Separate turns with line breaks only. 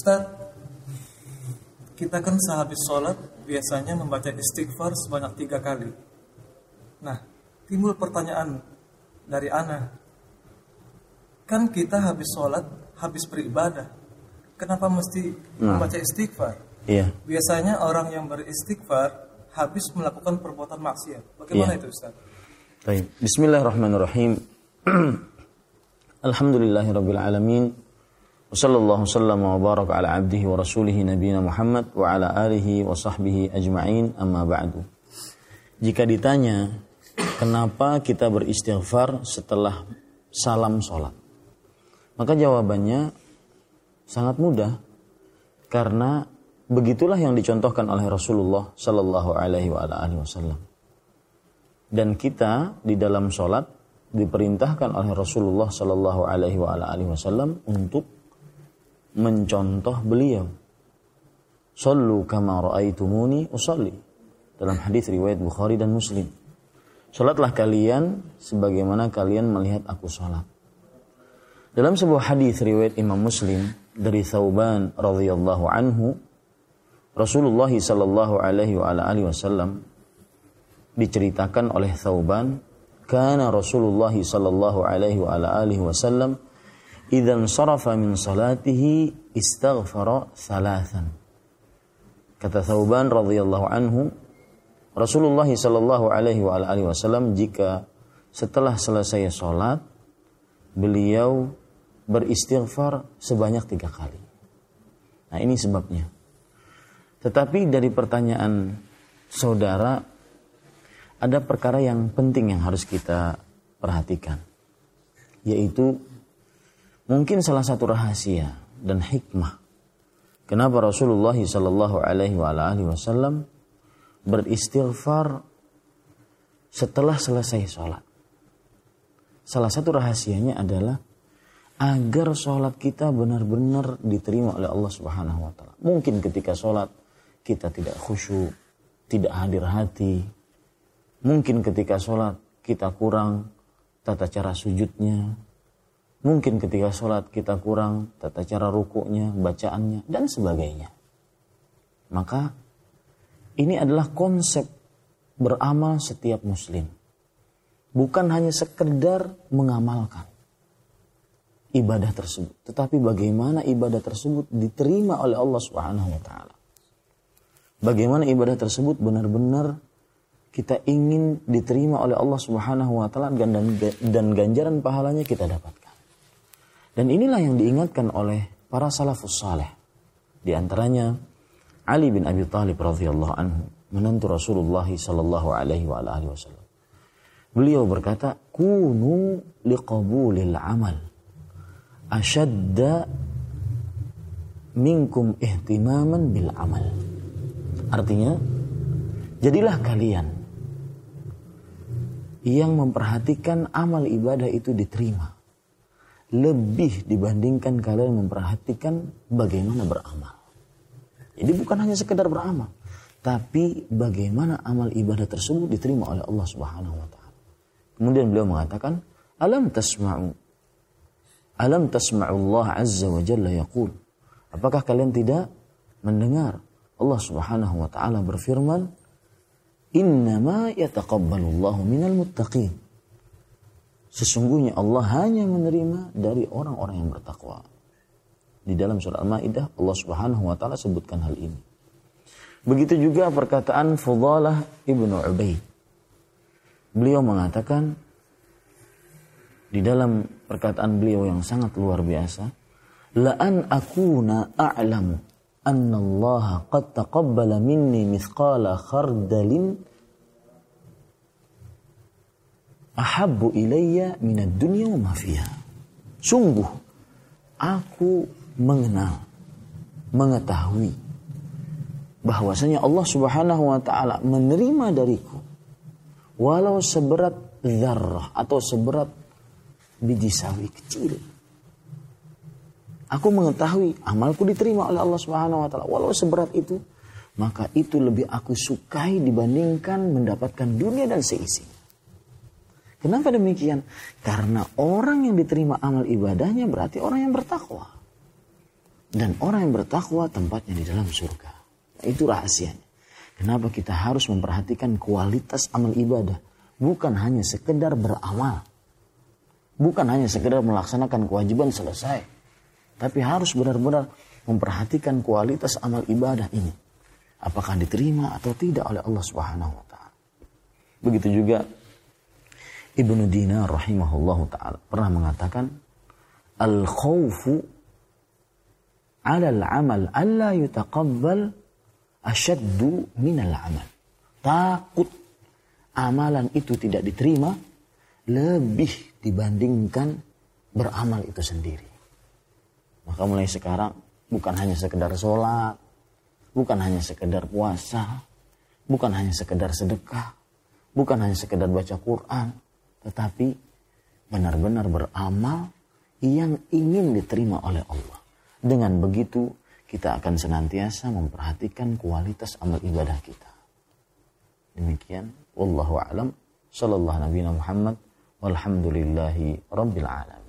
Ustaz, kita kan sehabis sholat biasanya membaca istighfar sebanyak tiga kali. Nah, timbul pertanyaan dari Ana. Kan kita habis sholat, habis beribadah. Kenapa mesti
Nah.
membaca istighfar?
Iya.
Biasanya orang yang beristighfar habis melakukan perbuatan maksiat. Bagaimana
Iya.
itu Ustaz?
Baik. Bismillahirrahmanirrahim. Alhamdulillahirabbil alamin. Sallama wa baraka ala abdihi wa rasulihi nabiyina Muhammad wa ala alihi wa sahbihi ajma'in amma ba'du. Jika ditanya kenapa kita beristighfar setelah salam sholat, maka jawabannya sangat mudah karena begitulah yang dicontohkan oleh Rasulullah Sallallahu Alaihi Wasallam. Dan kita di dalam sholat diperintahkan oleh Rasulullah Sallallahu Alaihi Wasallam untuk mencontoh beliau. Sallu kama ra'aitumuni usalli. Dalam hadis riwayat Bukhari dan Muslim. Salatlah kalian sebagaimana kalian melihat aku salat. Dalam sebuah hadis riwayat Imam Muslim dari Thauban radhiyallahu anhu Rasulullah sallallahu alaihi wa alihi wasallam diceritakan oleh Thauban kana Rasulullah sallallahu alaihi wa alihi wasallam idzan sarafa min salatihi istaghfara thalathan kata Thauban radhiyallahu anhu Rasulullah sallallahu alaihi wa alihi wasallam jika setelah selesai sholat beliau beristighfar sebanyak tiga kali. Nah ini sebabnya. Tetapi dari pertanyaan saudara ada perkara yang penting yang harus kita perhatikan. Yaitu mungkin salah satu rahasia dan hikmah. Kenapa Rasulullah Shallallahu Alaihi Wasallam beristighfar setelah selesai sholat. Salah satu rahasianya adalah agar sholat kita benar-benar diterima oleh Allah Subhanahu Wa Taala. Mungkin ketika sholat kita tidak khusyuk, tidak hadir hati. Mungkin ketika sholat kita kurang tata cara sujudnya. Mungkin ketika sholat kita kurang tata cara rukuknya, bacaannya, dan sebagainya. Maka ini adalah konsep beramal setiap muslim. Bukan hanya sekedar mengamalkan ibadah tersebut, tetapi bagaimana ibadah tersebut diterima oleh Allah Subhanahu wa taala. Bagaimana ibadah tersebut benar-benar kita ingin diterima oleh Allah Subhanahu wa taala dan, dan ganjaran pahalanya kita dapatkan. Dan inilah yang diingatkan oleh para salafus saleh. Di antaranya Ali bin Abi Thalib radhiyallahu anhu, menantu Rasulullah sallallahu alaihi wa alihi wasallam. Beliau berkata, "Kunu liqabulil amal ashadda minkum ihtimaman bil amal." Artinya, jadilah kalian yang memperhatikan amal ibadah itu diterima lebih dibandingkan kalian memperhatikan bagaimana beramal. Jadi bukan hanya sekedar beramal, tapi bagaimana amal ibadah tersebut diterima oleh Allah Subhanahu wa taala. Kemudian beliau mengatakan, "Alam tasma'u Alam tasma'u Allah Azza wa Jalla yaqul." Apakah kalian tidak mendengar Allah Subhanahu wa taala berfirman, "Innama yataqabbalullahu minal muttaqin." Sesungguhnya Allah hanya menerima dari orang-orang yang bertakwa. Di dalam surah Al-Maidah Allah Subhanahu wa taala sebutkan hal ini. Begitu juga perkataan Fudalah Ibnu Ubaid. Beliau mengatakan di dalam perkataan beliau yang sangat luar biasa, la an akuna a'lamu anna Allah qad taqabbala minni mithqala khardalin ahabbu ilayya minad dunya wa ma fiha. Sungguh aku mengenal, mengetahui bahwasanya Allah Subhanahu wa taala menerima dariku walau seberat zarrah atau seberat biji sawi kecil. Aku mengetahui amalku diterima oleh Allah Subhanahu wa taala walau seberat itu, maka itu lebih aku sukai dibandingkan mendapatkan dunia dan seisinya. Kenapa demikian? Karena orang yang diterima amal ibadahnya berarti orang yang bertakwa. Dan orang yang bertakwa tempatnya di dalam surga. Itu rahasianya. Kenapa kita harus memperhatikan kualitas amal ibadah. Bukan hanya sekedar beramal. Bukan hanya sekedar melaksanakan kewajiban selesai. Tapi harus benar-benar memperhatikan kualitas amal ibadah ini. Apakah diterima atau tidak oleh Allah Subhanahu wa. Begitu juga Ibnu Dinar rahimahullahu taala pernah mengatakan al khawfu 'ala al-amal alla yutaqabbal asyaddu al amal. Takut amalan itu tidak diterima lebih dibandingkan beramal itu sendiri. Maka mulai sekarang bukan hanya sekedar sholat, bukan hanya sekedar puasa, bukan hanya sekedar sedekah, bukan hanya sekedar baca Quran, tetapi benar-benar beramal yang ingin diterima oleh Allah. Dengan begitu kita akan senantiasa memperhatikan kualitas amal ibadah kita. Demikian wallahu alam nabi Muhammad walhamdulillahi rabbil alamin.